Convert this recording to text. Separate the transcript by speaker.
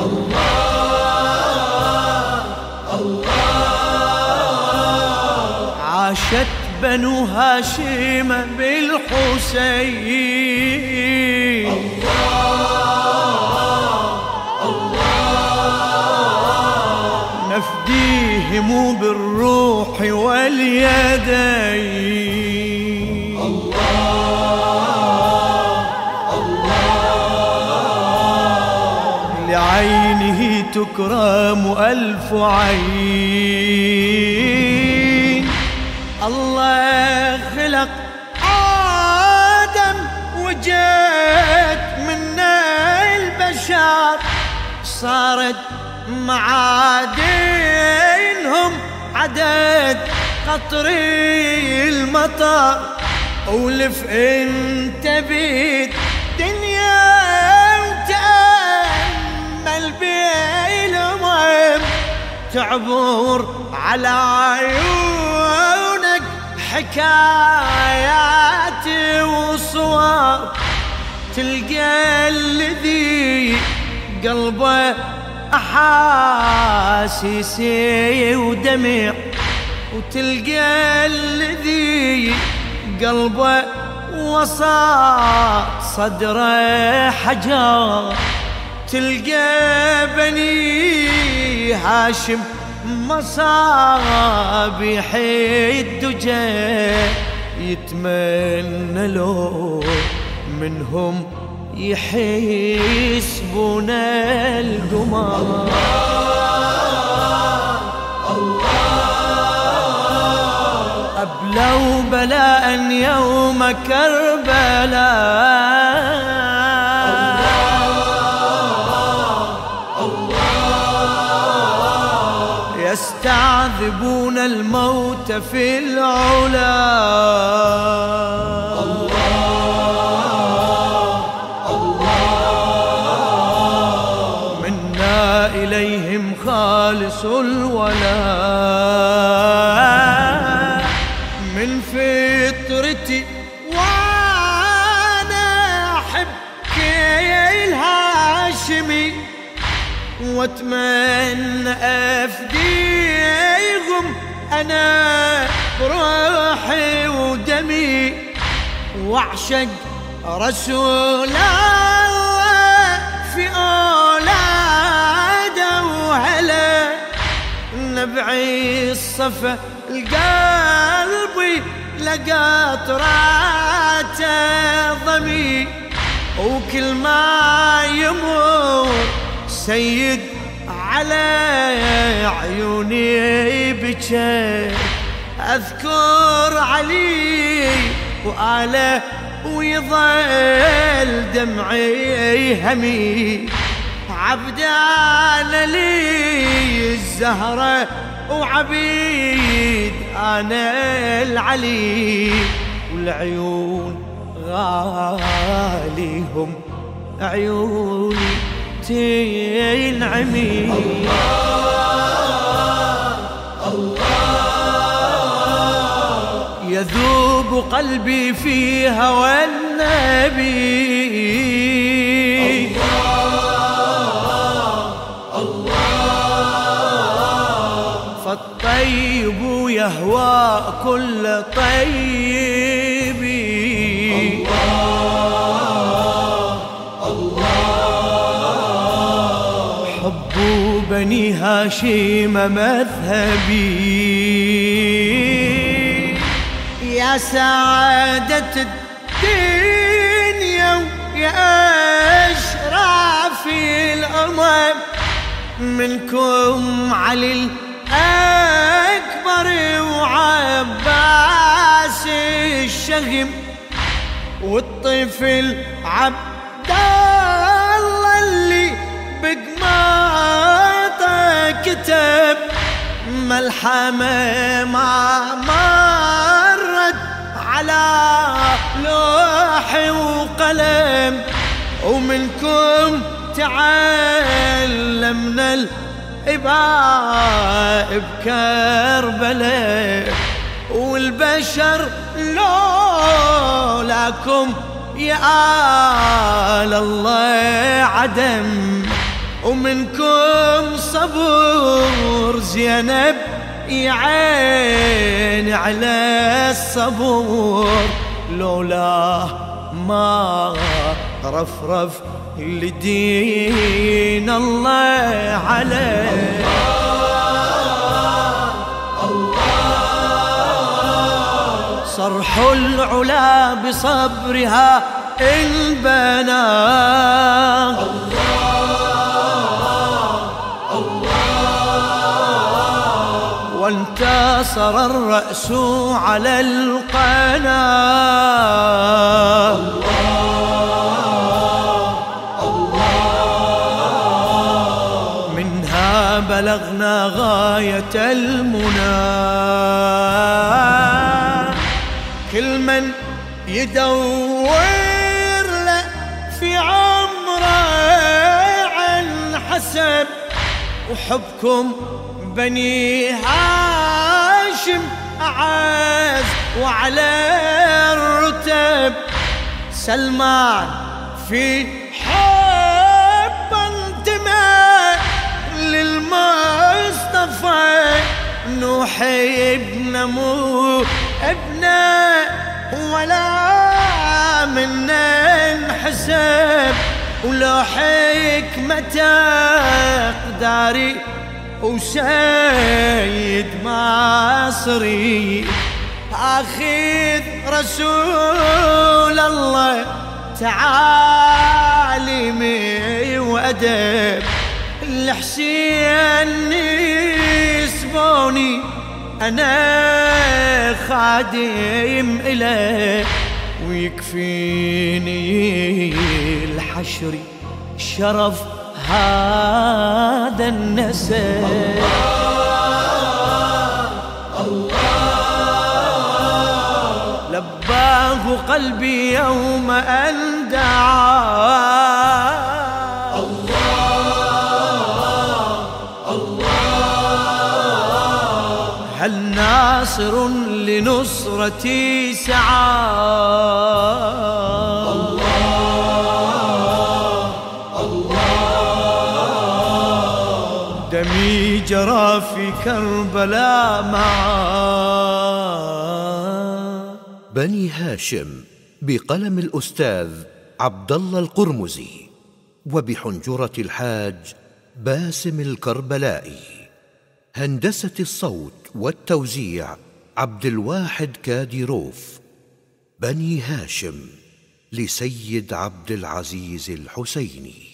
Speaker 1: الله الله عاشت بنو هاشم بالحسين. الله الله نفديهم بالروح واليدين. الله لعينه تكرم ألف عين. الله خلق آدم وجيت من البشر. صارت معادنهم عدد قطري المطر. ولف انت بيت بالمهم تعبر على عيونك حكايات وصور. تلقى الذي قلبه أحاسيسي ودمع. وتلقى الذي قلبه وسط صدره حجر. تلقى بني هاشم مصابيح الدجى يتمنى لو منهم يحسبون القمر. أبلوا بلاء يوم كربلاء. يستعذبون الموت في العلا. منا إليهم خالص الولاء من فطرتي وأنا احب إلهاشمي. واتمنى أفديهم. أنا بروحي ودمي وأعشق رسول الله في أولاده وهلا نبعي الصفا القلبي لقطراته ضمي. وكل ما يمر سيد على عيوني بكى أذكر علي وآله ويظل دمعي همي. عبدان لي الزهرة وعبيد أنا العلي. والعيون غاليهم عيوني. تنعمي يذوب قلبي في هوى النبي. فالطيب يهوى كل طيب. بني هاشم مذهبي. يا سعادة الدنيا ويا أشراف الأمم منكم علي الأكبر وعباس الشهم والطفل عبد ملحمة ما مرت على لوح وقلم ومنكم تعلمنا الإباء بكربلاء والبشر لولاكم يا آل الله عدم. ومنكم صبور زينب يا عين على الصبور لولاه ما رفرف لدين الله عليه. صرح العلا بصبرها البنا وانتصر الرأس على القناة. بلغنا غاية المنى. كل من يدور له في عمره عن حسب وحبكم بني أعز وعلى الرتب. سلمان في حب انتمى للمصطفى نوح ابن مو ابنه ولا من انحسب ولو حكمته قداري وسيد مصري أخذ رسول الله تعاليمي وأدب. الحسين يسبوني أنا خادم اله ويكفيني الحشر شرف هذا النسب. لباه قلبي يوم أن دعاه هل ناصر لنصرتي سعى؟ الله الله دمي جرى في كربلاء معا.
Speaker 2: بني هاشم بقلم الأستاذ عبد الله القرمزي وبحنجرة الحاج باسم الكربلائي. هندسة الصوت والتوزيع عبد الواحد كاديروف. بني هاشم لسيد عبد العزيز الحسيني.